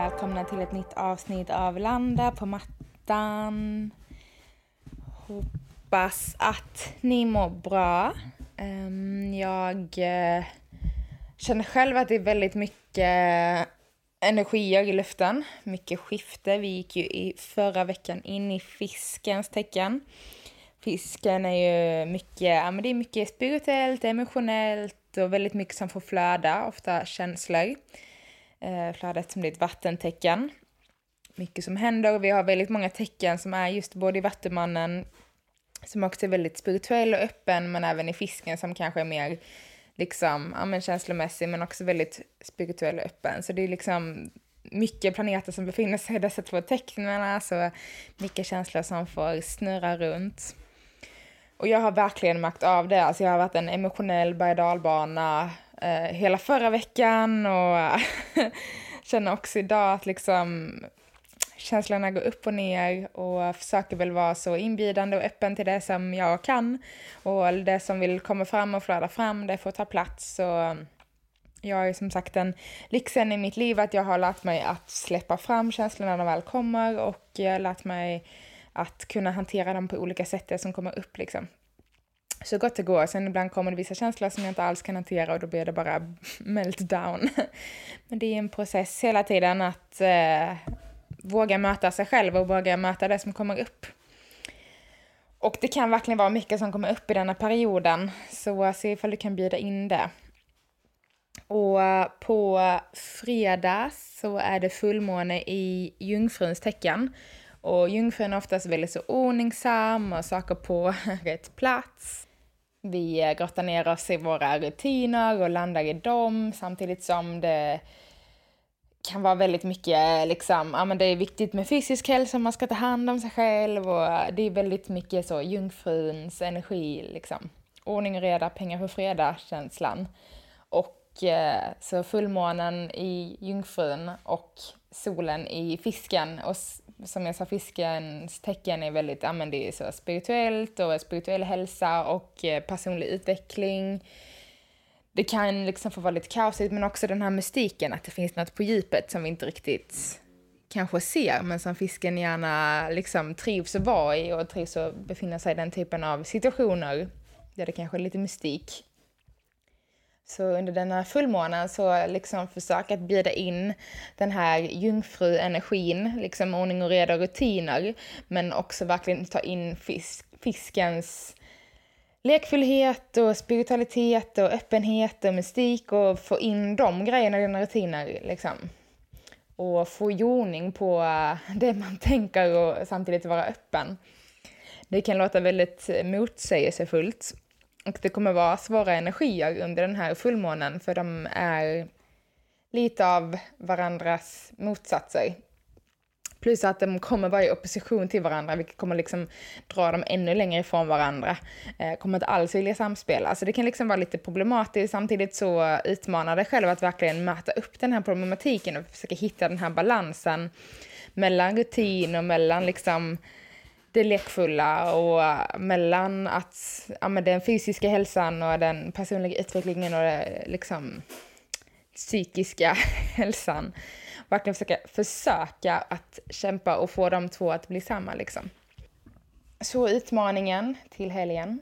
Välkomna till ett nytt avsnitt av Landa på mattan. Hoppas att ni mår bra. Ehm, jag eh, känner själv att det är väldigt mycket energier i luften, mycket skifte. Vi gick ju i förra veckan in i fiskens tecken. Fisken är ju mycket, ja men det är mycket spirituellt, emotionellt och väldigt mycket som får flöda, ofta känslor. Eh, flödet som blir ett vattentecken. Mycket som händer och vi har väldigt många tecken som är just både i Vattumannen, som också är väldigt spirituell och öppen, men även i fisken som kanske är mer liksom, ja men känslomässig men också väldigt spirituell och öppen. Så det är liksom mycket planeter som befinner sig i dessa två tecknen, alltså mycket känslor som får snurra runt. Och jag har verkligen märkt av det, alltså jag har varit en emotionell berg dalbana eh, hela förra veckan och känner också idag att liksom känslorna går upp och ner och försöker väl vara så inbjudande och öppen till det som jag kan. Och det som vill komma fram och flöda fram, det får ta plats. Och jag är som sagt en lyxen i mitt liv att jag har lärt mig att släppa fram känslorna när de väl kommer och jag har lärt mig att kunna hantera dem på olika sätt, det som kommer upp liksom. Så gott det går. Sen ibland kommer det vissa känslor som jag inte alls kan hantera och då blir det bara meltdown. Men det är en process hela tiden att eh, våga möta sig själv och våga möta det som kommer upp. Och det kan verkligen vara mycket som kommer upp i denna perioden, så se ifall du kan bjuda in det. Och på fredag så är det fullmåne i jungfruns tecken. Och jungfrun är oftast väldigt så ordningsam och saker på rätt plats. Vi eh, grottar ner oss i våra rutiner och landar i dem samtidigt som det kan vara väldigt mycket eh, liksom, ja men det är viktigt med fysisk hälsa, man ska ta hand om sig själv och det är väldigt mycket så jungfruns energi liksom. Ordning och reda, pengar för fredag känslan. Och Eh, så fullmånen i jungfrun och solen i fisken och som jag sa, fiskens tecken är väldigt, ja men det är så spirituellt och spirituell hälsa och eh, personlig utveckling det kan liksom få vara lite kaosigt, men också den här mystiken, att det finns något på djupet som vi inte riktigt kanske ser, men som fisken gärna liksom trivs att vara i och trivs att befinna sig i den typen av situationer där det kanske är lite mystik. Så under denna fullmånen så liksom försök att bjuda in den här jungfruenergin, liksom ordning och reda och rutiner, men också verkligen ta in fisk, fiskens lekfullhet och spiritualitet och öppenhet och mystik och få in de grejerna i dina rutiner liksom. Och få joning på eh, det man tänker och samtidigt vara öppen. Det kan låta väldigt motsägelsefullt och det kommer vara svåra energier under den här fullmånen för de är lite av varandras motsatser. Plus att de kommer vara i opposition till varandra, vilket kommer liksom dra dem ännu längre ifrån varandra. Eh, kommer inte alls vilja samspela. Så det kan liksom vara lite problematiskt. Samtidigt så utmanar det själv att verkligen möta upp den här problematiken och försöka hitta den här balansen mellan rutin och mellan liksom det lekfulla och eh, mellan att, ja, men den fysiska hälsan och den personliga utvecklingen och det, liksom psykiska hälsan verkligen försöka, försöka att kämpa och få de två att bli samma liksom. Så utmaningen till helgen.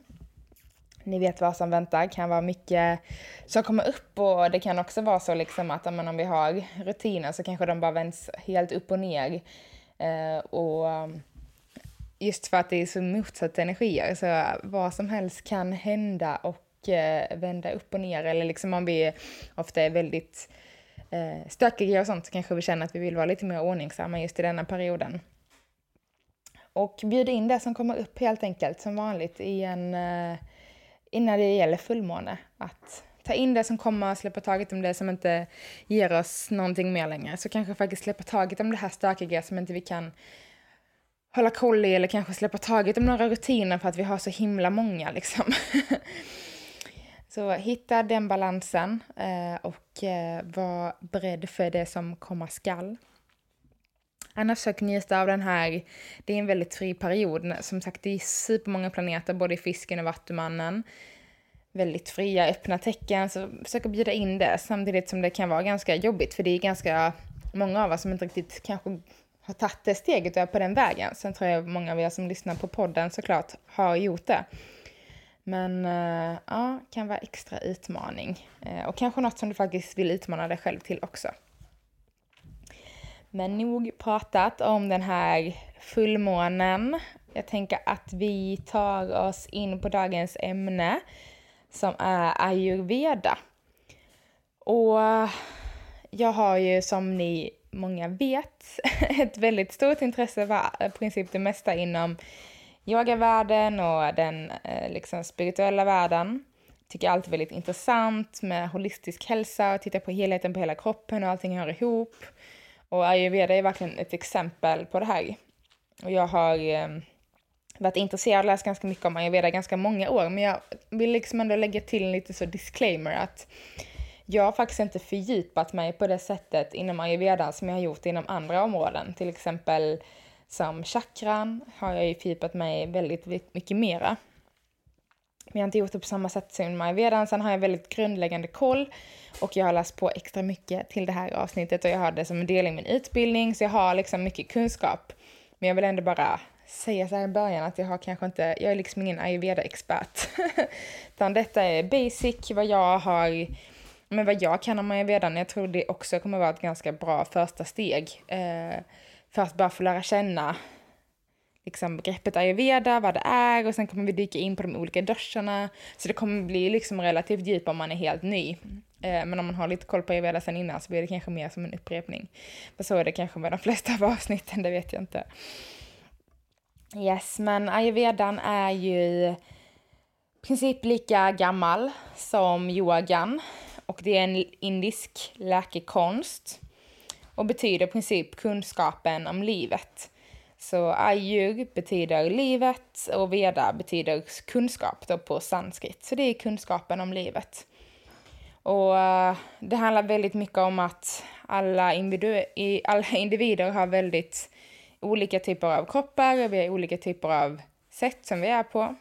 Ni vet vad som väntar, kan vara mycket som kommer upp och det kan också vara så liksom att om vi har rutiner så kanske de bara vänds helt upp och ner. Eh, och just för att det är så motsatta energier så vad som helst kan hända och eh, vända upp och ner eller liksom om vi ofta är väldigt eh, stökiga och sånt så kanske vi känner att vi vill vara lite mer ordningsamma just i denna perioden. och bjuda in det som kommer upp helt enkelt som vanligt i en, eh, innan det gäller fullmåne. Att ta in det som kommer, släppa taget om det som inte ger oss någonting mer längre. Så kanske faktiskt släppa taget om det här stökiga som inte vi kan hålla koll i eller kanske släppa taget om några rutiner för att vi har så himla många liksom. så hitta den balansen eh, och eh, var beredd för det som komma skall. Annars försök njuta av den här, det är en väldigt fri period. Som sagt, det är supermånga planeter både i fisken och vattumannen. Väldigt fria, öppna tecken, så försök att bjuda in det samtidigt som det kan vara ganska jobbigt för det är ganska många av oss som inte riktigt kanske har tagit det steget och är på den vägen. Sen tror jag många av er som lyssnar på podden såklart har gjort det. Men eh, ja, kan vara extra utmaning. Eh, och kanske något som du faktiskt vill utmana dig själv till också. Men nog pratat om den här fullmånen. Jag tänker att vi tar oss in på dagens ämne som är ayurveda. Och jag har ju som ni många vet ett väldigt stort intresse för i princip det mesta inom yogavärlden och den eh, liksom spirituella världen. Tycker allt är väldigt intressant med holistisk hälsa och titta på helheten på hela kroppen och allting hör ihop. Och ayurveda är verkligen ett exempel på det här. Och jag har eh, varit intresserad och läst ganska mycket om ayurveda ganska många år, men jag vill liksom ändå lägga till en lite så disclaimer att jag har faktiskt inte fördjupat mig på det sättet inom ayurveda som jag har gjort inom andra områden. Till exempel som chakran har jag ju fördjupat mig väldigt mycket mera. Men jag har inte gjort det på samma sätt som ayurvedan. Sen har jag väldigt grundläggande koll och jag har läst på extra mycket till det här avsnittet och jag har det som en del i min utbildning så jag har liksom mycket kunskap. Men jag vill ändå bara säga så här i början att jag har kanske inte, jag är liksom ingen ayurveda-expert. Utan detta är basic, vad jag har, men vad jag kan om ayurvedan. Jag tror det också kommer vara ett ganska bra första steg. Eh, för att bara få lära känna liksom begreppet ayurveda, vad det är och sen kommer vi dyka in på de olika duscharna Så det kommer bli liksom relativt djup om man är helt ny. Eh, men om man har lite koll på ayurveda sen innan så blir det kanske mer som en upprepning. För så är det kanske med de flesta av avsnitten, det vet jag inte. Yes, men ayurvedan är ju i princip lika gammal som yogan och det är en indisk läkekonst och betyder i princip kunskapen om livet. Så ayur betyder livet och veda betyder kunskap då på sanskrit. Så det är kunskapen om livet. Och eh, det handlar väldigt mycket om att alla, individu alla individer har väldigt olika typer av kroppar och vi har olika typer av sätt som vi är på.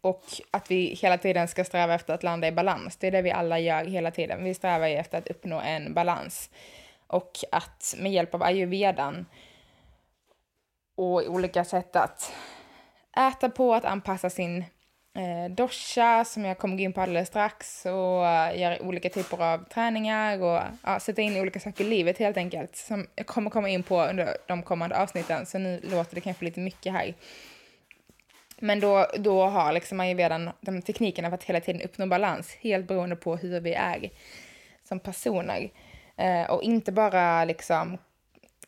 Och att vi hela tiden ska sträva efter att landa i balans. Det är det vi alla gör hela tiden. Vi strävar efter att uppnå en balans. Och att med hjälp av ayurvedan och olika sätt att äta på, att anpassa sin eh, dosha som jag kommer gå in på alldeles strax och uh, göra olika typer av träningar och uh, sätta in olika saker i livet helt enkelt som jag kommer komma in på under de kommande avsnitten så nu låter det kanske lite mycket här. Men då, då har liksom redan de teknikerna för att hela tiden uppnå balans helt beroende på hur vi är som personer. Eh, och inte bara liksom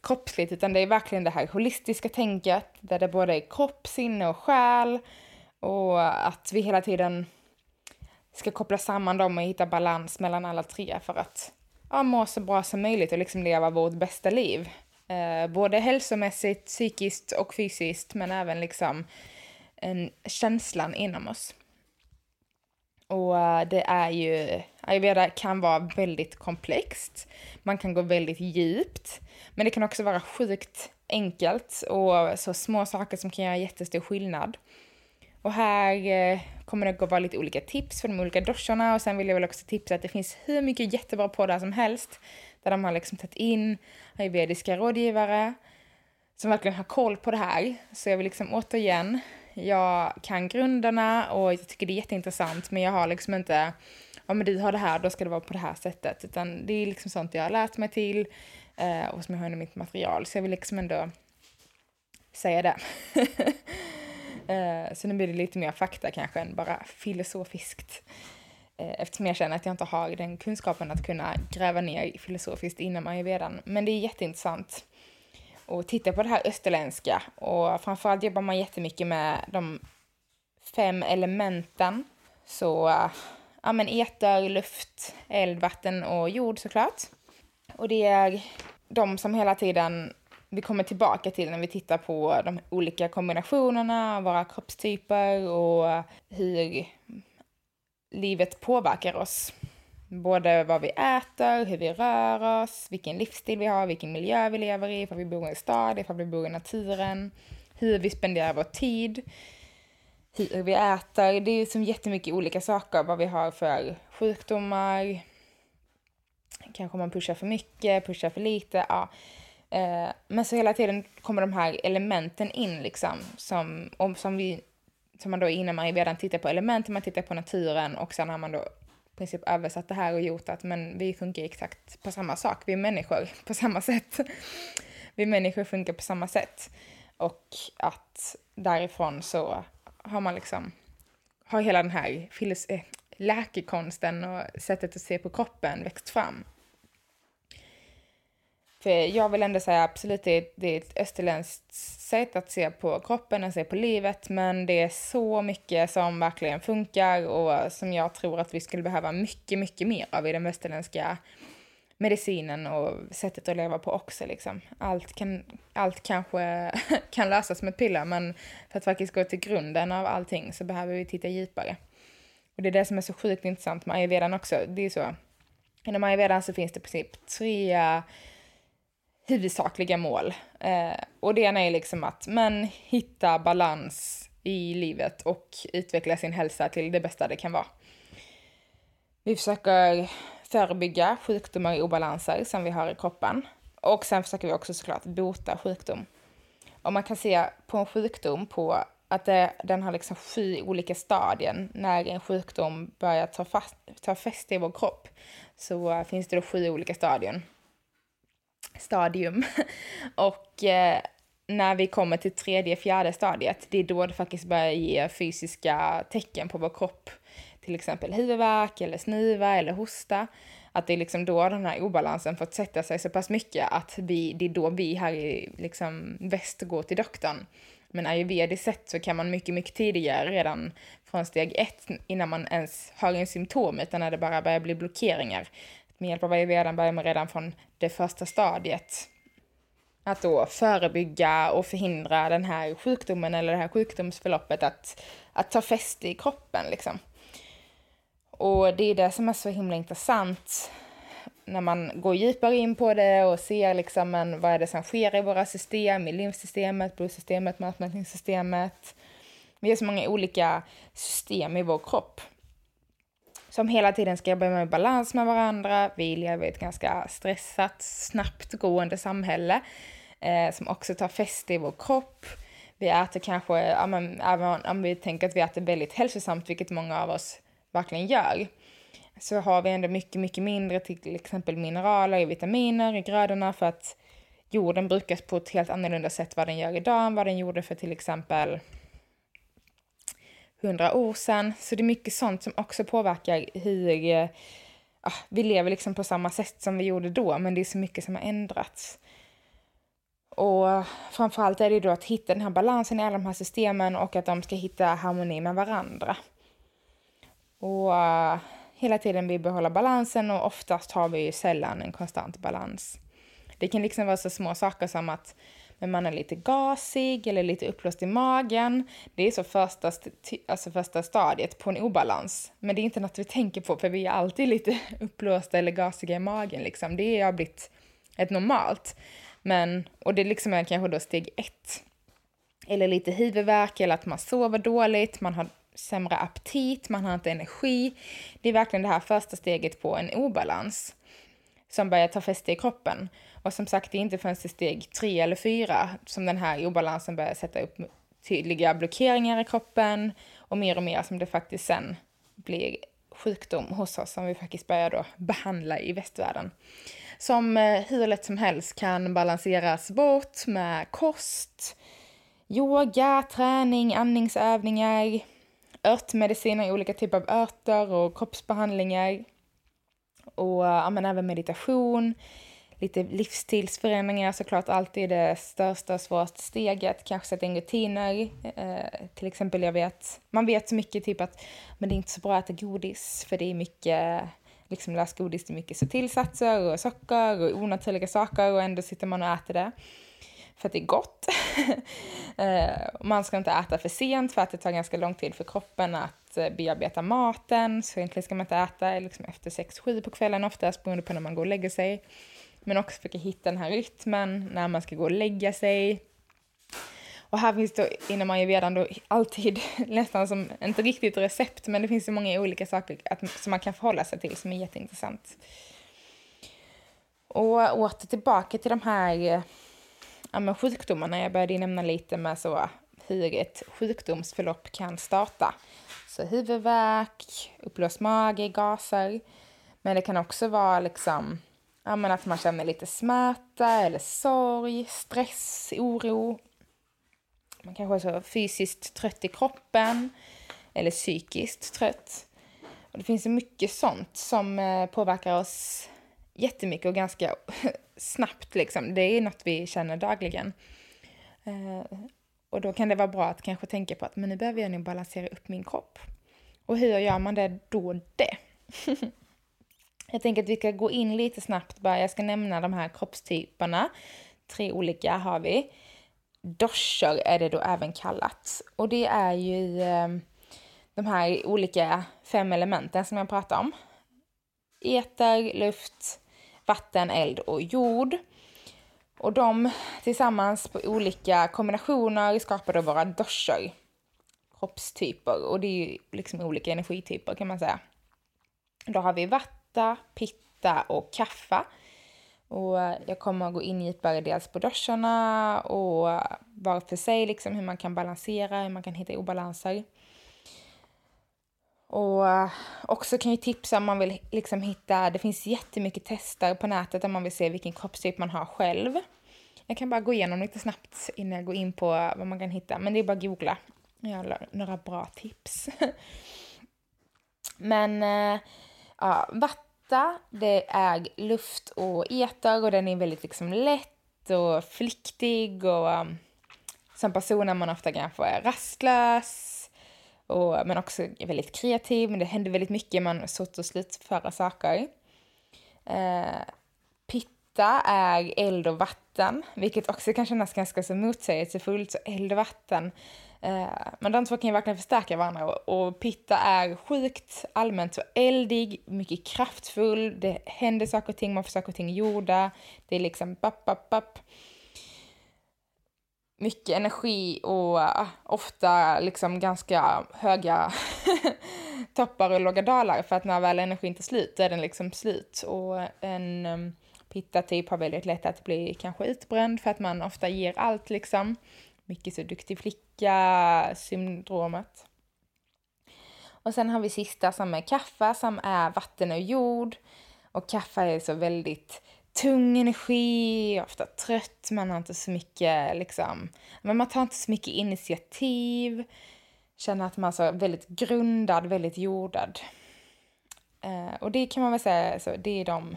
kroppsligt utan det är verkligen det här holistiska tänket där det både är kropp, sinne och själ och att vi hela tiden ska koppla samman dem och hitta balans mellan alla tre för att ja, må så bra som möjligt och liksom leva vårt bästa liv. Eh, både hälsomässigt, psykiskt och fysiskt men även liksom en känslan inom oss. Och eh, det är ju, ayurveda kan vara väldigt komplext. Man kan gå väldigt djupt. Men det kan också vara sjukt enkelt och så små saker som kan göra jättestor skillnad. Och här eh, kommer det att vara lite olika tips för de olika doshorna och sen vill jag väl också tipsa att det finns hur mycket jättebra poddar som helst där de har liksom tagit in ayurvediska rådgivare som verkligen har koll på det här. Så jag vill liksom återigen, jag kan grunderna och jag tycker det är jätteintressant men jag har liksom inte, ja men du har det här, då ska det vara på det här sättet. Utan det är liksom sånt jag har lärt mig till eh, och som jag har i mitt material. Så jag vill liksom ändå säga det. Eh, så nu blir det lite mer fakta kanske än bara filosofiskt. Eh, eftersom jag känner att jag inte har den kunskapen att kunna gräva ner filosofiskt inom ayurvedan. Men det är jätteintressant och titta på det här österländska och framförallt jobbar man jättemycket med de fem elementen. Så ja, men eter, luft, eld, vatten och jord såklart. Och det är de som hela tiden vi kommer tillbaka till när vi tittar på de olika kombinationerna våra kroppstyper och hur livet påverkar oss. Både vad vi äter, hur vi rör oss, vilken livsstil vi har, vilken miljö vi lever i, ifall vi bor i en stad, ifall vi bor i naturen, hur vi spenderar vår tid, hur vi äter. Det är som jättemycket olika saker, vad vi har för sjukdomar, kanske man pushar för mycket, pushar för lite, ja. Eh, men så hela tiden kommer de här elementen in liksom, som, som vi som man då innan man redan tittar på elementen, man tittar på naturen och sen har man då princip översatt det här och gjort att men vi funkar exakt på samma sak, vi är människor på samma sätt. vi människor funkar på samma sätt. Och att därifrån så har man liksom, har hela den här filos- eh, läkekonsten och sättet att se på kroppen växt fram. För jag vill ändå säga absolut det, det är ett österländskt sätt att se på kroppen och se på livet, men det är så mycket som verkligen funkar och som jag tror att vi skulle behöva mycket, mycket mer av i den västerländska medicinen och sättet att leva på också. Liksom. Allt, kan, allt kanske kan lösas med piller, men för att faktiskt gå till grunden av allting så behöver vi titta djupare. Och det är det som är så sjukt intressant med ayurvedan också. Det är så, inom ayurvedan så finns det i princip tre huvudsakliga mål. Eh, och det ena är liksom att men, hitta balans i livet och utveckla sin hälsa till det bästa det kan vara. Vi försöker förebygga sjukdomar och obalanser som vi har i kroppen. Och sen försöker vi också såklart bota sjukdom. Och man kan se på en sjukdom på att det, den har liksom sju olika stadier. När en sjukdom börjar ta, fast, ta fäste i vår kropp så eh, finns det då sju olika stadier stadium. och eh, när vi kommer till tredje, fjärde stadiet, det är då det faktiskt börjar ge fysiska tecken på vår kropp. Till exempel huvudvärk eller snuva eller hosta. Att det är liksom då den här obalansen fått sätta sig så pass mycket att vi, det är då vi här i liksom väst går till doktorn. Men ayurvediskt sett så kan man mycket, mycket tidigare, redan från steg ett, innan man ens har en symptom, utan när det bara börjar bli blockeringar, med hjälp av ayurvedan börjar man redan från det första stadiet. Att då förebygga och förhindra den här sjukdomen eller det här sjukdomsförloppet att, att ta fäste i kroppen liksom. Och det är det som är så himla intressant när man går djupare in på det och ser liksom men vad är det som sker i våra system, i lymfsystemet, blodsystemet, matmätningssystemet. Vi har så många olika system i vår kropp som hela tiden ska jobba med balans med varandra. Vi lever i ett ganska stressat, snabbt gående samhälle eh, som också tar fäste i vår kropp. Vi äter kanske, ja, men, även om vi tänker att vi äter väldigt hälsosamt, vilket många av oss verkligen gör, så har vi ändå mycket, mycket mindre till exempel mineraler och vitaminer i grödorna för att jorden brukas på ett helt annorlunda sätt vad den gör idag än vad den gjorde för till exempel hundra år sedan. Så det är mycket sånt som också påverkar hur eh, ah, vi lever liksom på samma sätt som vi gjorde då, men det är så mycket som har ändrats. Och framförallt är det då att hitta den här balansen i alla de här systemen och att de ska hitta harmoni med varandra. Och uh, hela tiden vi balansen och oftast har vi ju sällan en konstant balans. Det kan liksom vara så små saker som att men man är lite gasig eller lite uppblåst i magen. Det är så första, alltså första stadiet på en obalans. Men det är inte något vi tänker på för vi är alltid lite uppblåsta eller gasiga i magen liksom. Det har blivit ett normalt. Men, och det liksom är kanske då steg ett. Eller lite huvudvärk eller att man sover dåligt, man har sämre aptit, man har inte energi. Det är verkligen det här första steget på en obalans som börjar ta fäste i kroppen. Och som sagt, det är inte förrän till steg tre eller fyra som den här obalansen börjar sätta upp tydliga blockeringar i kroppen och mer och mer som det faktiskt sen blir sjukdom hos oss som vi faktiskt börjar då behandla i västvärlden. Som eh, hur lätt som helst kan balanseras bort med kost, yoga, träning, andningsövningar, örtmediciner, olika typer av örter och kroppsbehandlingar och ja, men även meditation lite livsstilsförändringar såklart alltid det största och svåraste steget. Kanske sätta in rutiner. Eh, till exempel jag vet, man vet så mycket typ att men det är inte så bra att äta godis för det är mycket liksom lösgodis, det är mycket tillsatser och socker och onaturliga saker och ändå sitter man och äter det för att det är gott. Eh, man ska inte äta för sent för att det tar ganska lång tid för kroppen att eh, bearbeta maten. Så egentligen ska man inte äta liksom efter 6-7 på kvällen oftast beroende på när man går och lägger sig. Men också försöka hitta den här rytmen när man ska gå och lägga sig. Och här finns det inom ayurvedan då alltid nästan som, inte riktigt recept, men det finns så många olika saker att, som man kan förhålla sig till som är jätteintressant. Och åter tillbaka till de här ja, men sjukdomarna. Jag började nämna lite med så hur ett sjukdomsförlopp kan starta. Så huvudvärk, uppblåst mage, gaser. Men det kan också vara liksom, ja, men att man känner lite smärta eller sorg, stress, oro. Man kanske är så fysiskt trött i kroppen eller psykiskt trött. Och det finns mycket sånt som eh, påverkar oss jättemycket och ganska snabbt. Liksom. Det är något vi känner dagligen. Eh, och då kan det vara bra att kanske tänka på att men nu behöver jag nog balansera upp min kropp. Och hur gör man det då det? jag tänker att vi ska gå in lite snabbt bara. Jag ska nämna de här kroppstyperna. Tre olika har vi. Doscher är det då även kallat. Och det är ju eh, de här olika fem elementen som jag pratade om. Eter, luft, vatten, eld och jord. Och de tillsammans på olika kombinationer skapar då våra doscher. kroppstyper. Och det är ju liksom olika energityper kan man säga. Då har vi vatten vatta, pitta och kaffa. Och eh, jag kommer att gå in djupare dels på doshorna och eh, var för sig liksom hur man kan balansera, hur man kan hitta obalanser. Och eh, också kan jag tipsa om man vill liksom hitta, det finns jättemycket tester på nätet där man vill se vilken kroppstyp man har själv. Jag kan bara gå igenom lite snabbt innan jag går in på vad man kan hitta, men det är bara att googla. Jag har några bra tips. men ja, vatta, det är luft och eter och den är väldigt liksom lätt och flyktig och um, som person är man ofta kanske rastlös och, men också väldigt kreativ, men det händer väldigt mycket, man sort och slutföra saker. Eh, pitta är eld och vatten, vilket också kan kännas ganska så motsägelsefullt, så eld och vatten. Eh, men de två kan ju verkligen förstärka varandra och, pitta är sjukt allmänt så eldig, mycket kraftfull, det händer saker och ting, man får saker och ting gjorda, det är liksom bapp, bapp, bapp. Mycket energi och eh, ofta liksom ganska höga toppar och låga dalar. För att när väl energin tar slut då är den liksom slut. Och eh, en ehm, um, pitta-typ har väldigt lätt att bli kanske utbränd för att man ofta ger allt liksom. Mycket så duktig flicka-syndromet. Och sen har vi sista som är kaffe som är vatten och jord. Och kaffe är så väldigt tung energi, ofta trött, man har inte så mycket liksom, men man tar inte så mycket initiativ, känner att man är så väldigt grundad, väldigt jordad. Eh, och det kan man väl säga, så det är de,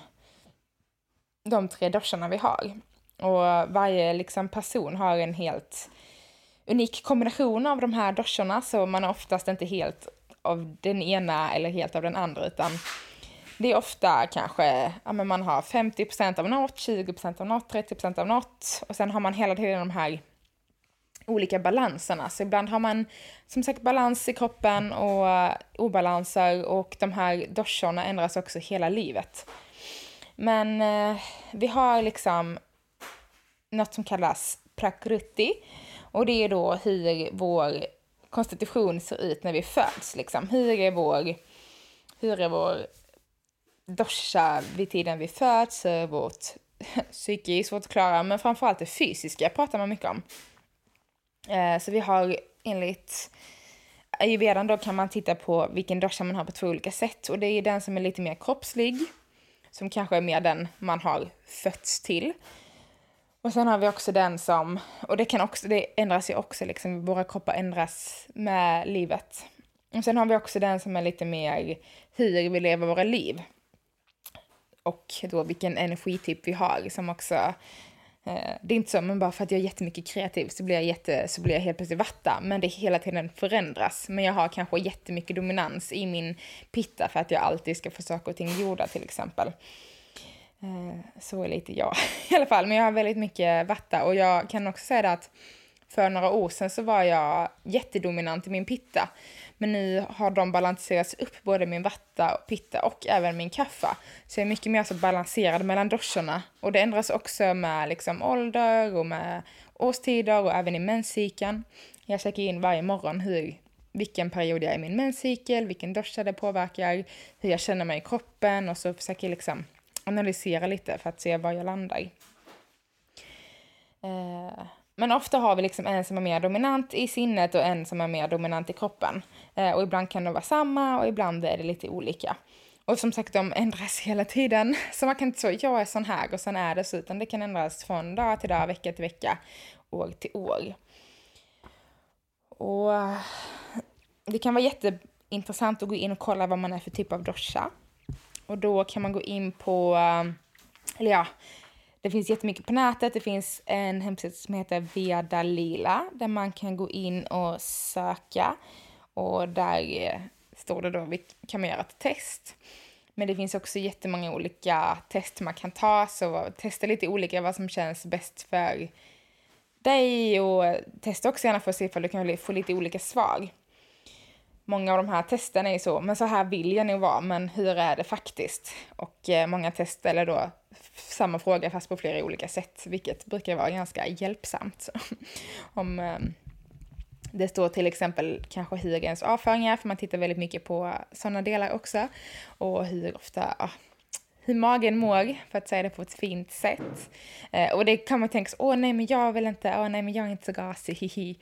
de tre dosharna vi har. Och varje liksom, person har en helt unik kombination av de här doshorna, så man är oftast inte helt av den ena eller helt av den andra, utan det är ofta kanske, ja men man har 50% av något, 20% av något, 30% av något och sen har man hela tiden de här olika balanserna. Så ibland har man som sagt balans i kroppen och uh, obalanser och de här doshorna ändras också hela livet. Men uh, vi har liksom något som kallas prakruti och det är då hur vår konstitution ser ut när vi föds. Liksom. Hur är vår, hur är vår dosha vid tiden vi föds, vårt psyke är svårt att klara, men framförallt det fysiska pratar man mycket om. Eh, så vi har enligt ayurvedan då kan man titta på vilken dosha man har på två olika sätt och det är den som är lite mer kroppslig, som kanske är mer den man har fötts till. Och sen har vi också den som, och det kan också, det ändras ju också liksom, våra kroppar ändras med livet. Och sen har vi också den som är lite mer hur vi lever våra liv. och då vilken energityp vi har som också eh, det är inte så, men bara för att jag är jättemycket kreativ så blir jag, jätte, så blir jag helt plötsligt vatta. Men det hela tiden förändras. Men jag har kanske jättemycket dominans i min pitta för att jag alltid ska få saker och ting gjorda till exempel. Eh, så är lite jag i alla fall. Men jag har väldigt mycket vatta och jag kan också säga det att för några år sedan så var jag jättedominant i min pitta. Men nu har de balanserats upp, både min vatta, pitta och även min kaffa. Så jag är mycket mer så balanserad mellan doscherna. Och det ändras också med liksom ålder och med årstider och även i menscykeln. Jag checkar in varje morgon hur, vilken period jag är i min menscykel, vilken dosha det påverkar, hur jag känner mig i kroppen och så försöker jag liksom analysera lite för att se var jag landar. Eh, men ofta har vi liksom en som är mer dominant i sinnet och en som är mer dominant i kroppen. Eh, och ibland kan de vara samma och ibland är det lite olika. Och som sagt, de ändras hela tiden. Så man kan inte säga jag är sån här och sen är det så, utan det kan ändras från dag till dag, vecka till vecka, år till år. Och eh, det kan vara jätteintressant att gå in och kolla vad man är för typ av dosha. Och då kan man gå in på, um, eller ja, det finns jättemycket på nätet. Det finns en hemsida som heter Veda Lila där man kan gå in och söka. Och där eh, står det då, kan man göra ett test. Men det finns också jättemånga olika test man kan ta, så testa lite olika vad som känns bäst för dig och testa också gärna för att se ifall du kan få lite olika svar många av de här testerna är så, men så här vill jag nog vara, men hur är det faktiskt? Och eh, många test ställer då samma fråga fast på flera olika sätt, vilket brukar vara ganska hjälpsamt. Om eh, det står till exempel kanske hur ens avföring är, för man tittar väldigt mycket på sådana delar också. Och hur ofta, ah, hur magen mår, för att säga det på ett fint sätt. Eh, och det kan man tänka sig, åh nej men jag vill inte, åh nej men jag är inte så gasig, hihi.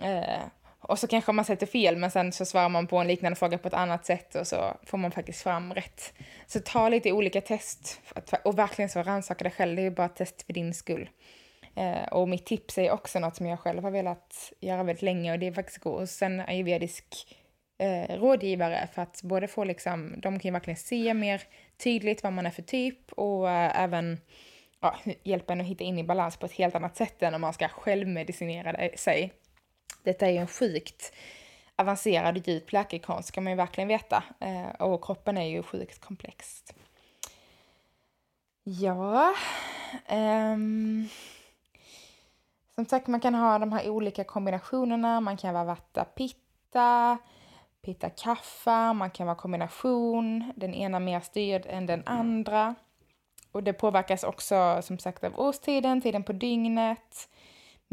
Eh, och så kanske man sätter fel men sen så svarar man på en liknande fråga på ett annat sätt och så får man faktiskt fram rätt. Så ta lite olika test och verkligen så rannsaka dig själv, det är bara ett test för din skull. Eh, och mitt tips är också något som jag själv har velat göra väldigt länge och det är faktiskt gå hos en ayurvedisk eh, rådgivare för att både få liksom, de kan ju verkligen se mer tydligt vad man är för typ och eh, även ja, hjälpa en att hitta in i balans på ett helt annat sätt än om man ska självmedicinera sig detta är ju en sjukt avancerad och djup läkekonst ska man ju verkligen veta. Eh, och kroppen är ju sjukt komplex. Ja. Um, som sagt, man kan ha de här olika kombinationerna. Man kan vara vatta pitta, pitta kaffa, man kan vara kombination, den ena mer styrd än den andra. Och det påverkas också som sagt av årstiden, tiden på dygnet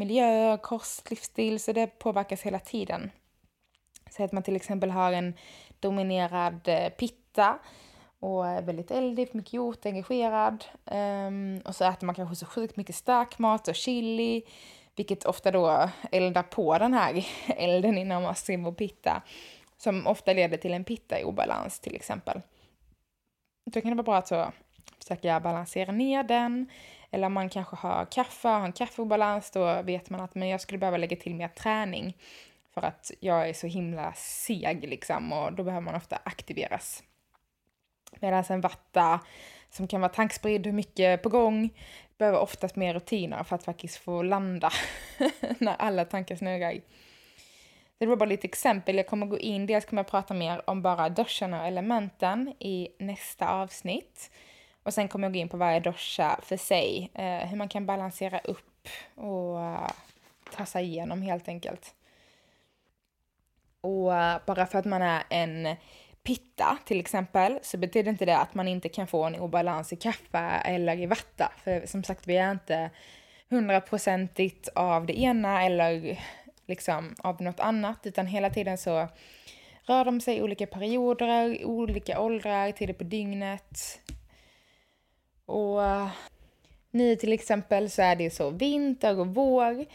miljö, kost, livsstil, så det påverkas hela tiden. Säg att man till exempel har en dominerad eh, pitta och är väldigt eldig, mycket gjort, engagerad. Um, och så äter man kanske så sjukt mycket stark mat och chili, vilket ofta då eldar på den här elden inom oss i vår pitta, som ofta leder till en pitta i obalans till exempel. Då kan det vara bra att så försöka balansera ner den, eller om man kanske har kaffe, har en kaffeobalans, då vet man att men jag skulle behöva lägga till mer träning. För att jag är så himla seg liksom och då behöver man ofta aktiveras. Medan en vatta som kan vara tankspridd, mycket på gång, behöver oftast mer rutiner för att faktiskt få landa när alla tankar snurrar. Det var bara lite exempel. Jag kommer gå in, dels kommer jag prata mer om bara duschen och elementen i nästa avsnitt. Och sen kommer jag gå in på varje dosha för sig, eh, hur man kan balansera upp och uh, ta sig igenom helt enkelt. Och uh, bara för att man är en pitta till exempel så betyder inte det att man inte kan få en obalans i kaffe eller i vatta. För som sagt, vi är inte hundraprocentigt av det ena eller liksom av något annat, utan hela tiden så rör de sig i olika perioder, olika åldrar, tider på dygnet, och eh, nu till exempel så är det så vinter och vår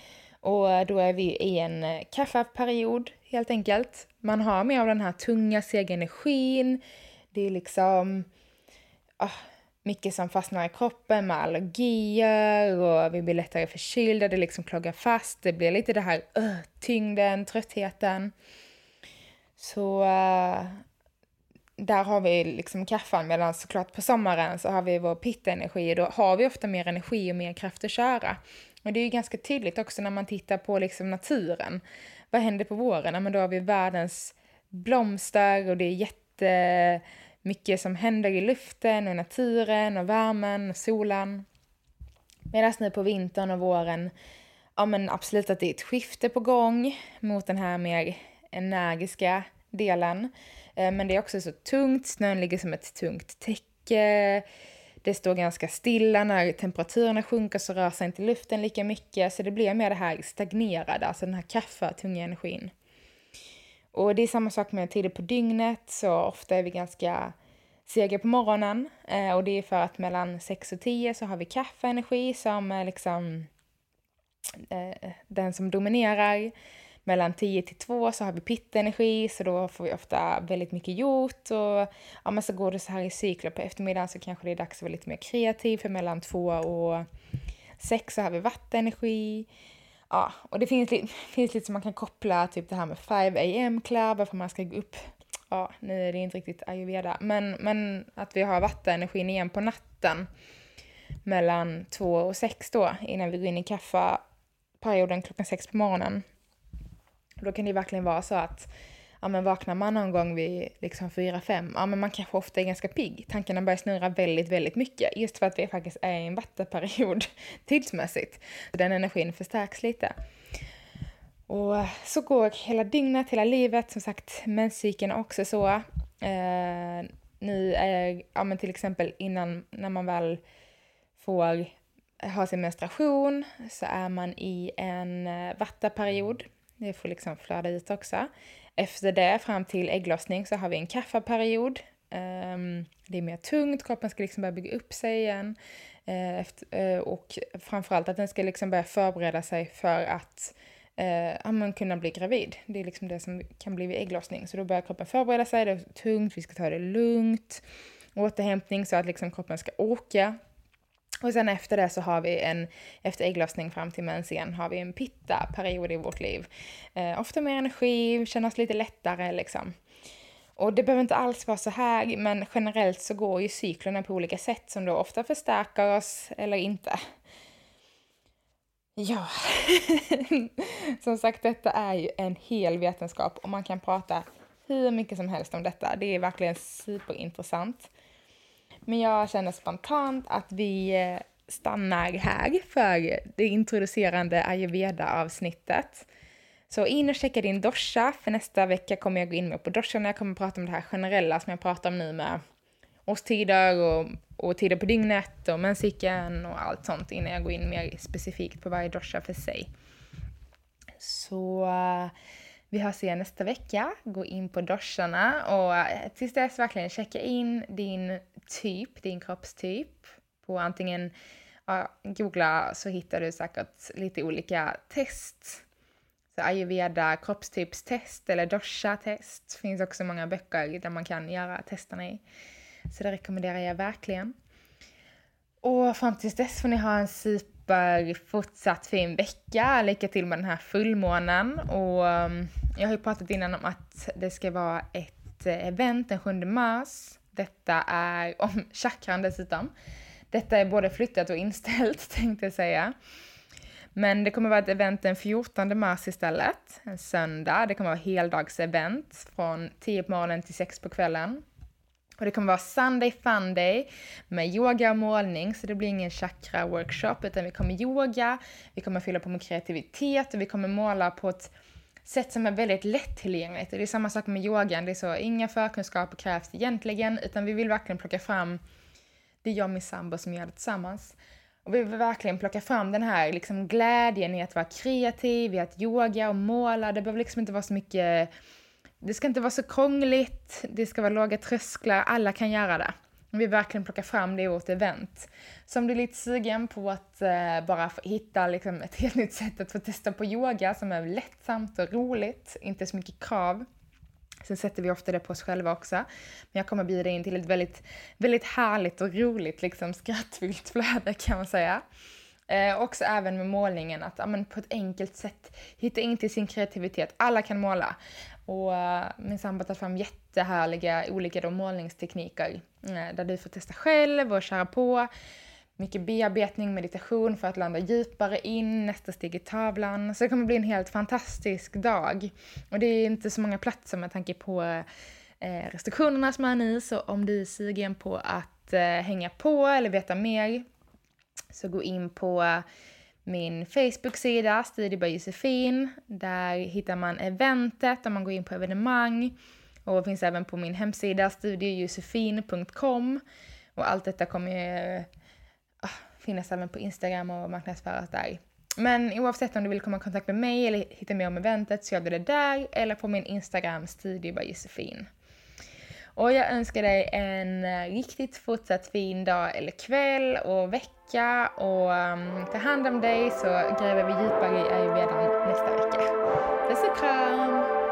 och eh, då är vi i en eh, kaffeperiod helt enkelt. Man har mer av den här tunga, sega energin. Det är liksom oh, mycket som fastnar i kroppen med allergier och vi blir lättare förkylda, det liksom kloggar fast. Det blir lite det här uh, tyngden, tröttheten. Så uh, där har vi liksom kaffan medan såklart på sommaren så har vi vår pittenergi och då har vi ofta mer energi och mer kraft att köra. Och det är ju ganska tydligt också när man tittar på liksom naturen. Vad händer på våren? Ja, men då har vi världens blomster och det är jättemycket som händer i luften och naturen och värmen och solen. Medan nu på vintern och våren, ja men absolut att det är ett skifte på gång mot den här mer energiska delen. Eh, men det är också så tungt, snön ligger som ett tungt täcke. Det står ganska stilla, när temperaturerna sjunker så rör sig inte luften lika mycket, så det blir mer det här stagnerade, alltså den här kaffa, tunga energin. Och det är samma sak med tider på dygnet, så ofta är vi ganska sega på morgonen. Eh, och det är för att mellan 6 och 10 så har vi kaffeenergi som är liksom eh, den som dominerar mellan 10 till 2 så har vi pittenergi så då får vi ofta väldigt mycket gjort och ja, men så går det så här i cykler. På eftermiddagen så kanske det är dags att vara lite mer kreativ för mellan 2 och 6 så har vi vattenenergi. Ja, och det finns, lite, finns lite som man kan koppla typ det här med 5 am club, varför man ska gå upp. Ja, nu är det inte riktigt ayurveda, men, men att vi har vattenenergin igen på natten mellan 2 och 6 då innan vi går in i kaffeperioden klockan 6 på morgonen. Då kan det verkligen vara så att ja, men vaknar man någon gång vid liksom 4-5, ja men man kanske ofta är ganska pigg. Tankarna börjar snurra väldigt, väldigt mycket. Just för att vi faktiskt är i en vattenperiod tidsmässigt. Den energin förstärks lite. Och så går hela dygnet, hela livet. Som sagt, menscykeln är också så. Eh, nu är, ja men till exempel innan, när man väl får ha sin menstruation så är man i en eh, vattaperiod det får liksom flöda ut också. Efter det, fram till ägglossning, så har vi en kaffaperiod. Ehm, det är mer tungt, kroppen ska liksom börja bygga upp sig igen. Eh, eh, och framförallt att den ska liksom börja förbereda sig för att uh, kunna bli gravid. Det är liksom det som kan bli vid ägglossning. Så då börjar kroppen förbereda sig, det är tungt, vi ska ta det lugnt. Återhämtning så att liksom kroppen ska orka och sen efter det så har vi en, efter ägglossning fram till mens igen, har vi en pitta-period i vårt liv. Eh, ofta mer energi, känner oss lite lättare liksom. Och det behöver inte alls vara så här, men generellt så går ju cyklerna på olika sätt som då ofta förstärker oss eller inte. Ja, som sagt detta är ju en hel vetenskap och man kan prata hur mycket som helst om detta. Det är verkligen superintressant. Men jag känner spontant att vi eh, stannar här för det introducerande ayurveda-avsnittet. Så in och checka din dosha, för nästa vecka kommer jag gå in mer på doshan jag kommer prata om det här generella som jag pratar om nu med årstider och, och tider på dygnet och menscykeln och allt sånt innan jag går in mer specifikt på varje dosha för sig. Så eh, vi hörs igen nästa vecka. Gå in på dosharna och eh, tills dess verkligen checka in din typ, din kroppstyp. På antingen, ja, googla så hittar du säkert lite olika test. Så ayurveda kroppstypstest eller dosha-test. finns också många böcker där man kan göra testerna i. Så det rekommenderar jag verkligen. Och fram tills dess får ni ha en super fortsatt fin vecka. Lycka till med den här fullmånen. Och ehm, jag har ju pratat innan om att det ska vara ett eh, event den 7 mars detta är, om chakran dessutom, detta är både flyttat och inställt tänkte jag säga. Men det kommer vara ett event den 14 mars istället, en söndag. Det kommer vara heldagsevent från 10 på morgonen till 6 på kvällen. Och det kommer vara Sunday Fun Day med yoga och målning, så det blir ingen chakra-workshop, utan vi kommer yoga, vi kommer fylla på med kreativitet och vi kommer måla på ett sätt som är väldigt lättillgängligt. Det är samma sak med yogan, det är så, inga förkunskaper krävs egentligen, utan vi vill verkligen plocka fram, det är jag och min sambo som gör det tillsammans, och vi vill verkligen plocka fram den här liksom glädjen i att vara kreativ, i att yoga och måla, det behöver liksom inte vara så mycket, det ska inte vara så krångligt, det ska vara låga trösklar, alla kan göra det. Vi vill verkligen plocka fram det i vårt event. Så om du är lite sugen på att eh, bara hitta liksom, ett helt nytt sätt att få testa på yoga som är lättsamt och roligt, inte så mycket krav. Sen sätter vi ofta det på oss själva också. Men jag kommer bjuda in till ett väldigt, väldigt härligt och roligt, liksom skrattfyllt flöde kan man säga. Eh, också även med målningen, att ja, men på ett enkelt sätt hitta in till sin kreativitet. Alla kan måla. Och eh, min sambo har tagit fram jättehärliga olika då målningstekniker eh, där du får testa själv och köra på. Mycket bearbetning, meditation för att landa djupare in, nästa steg i tavlan. Så det kommer bli en helt fantastisk dag. Och det är inte så många platser med tanke på eh, restriktionerna som är nu, så om du är sugen på att hänga på eller veta mer så gå in på min Facebook-sida, Studio by Josefin. Där hittar man eventet om man går in på evenemang. Och finns även på min hemsida, studiojosefin.com. Och allt detta kommer ju äh, finnas även på Instagram och marknadsföras där. Men oavsett om du vill komma i kontakt med mig eller hitta mer om eventet så gör du det där eller på min Instagram, Studio by Josefin. Och jag önskar dig en eh, riktigt fortsatt fin dag eller kväll och vecka och um, ta hand om dig så gräver vi djupare i ayurvedan nästa vecka. Puss och kram!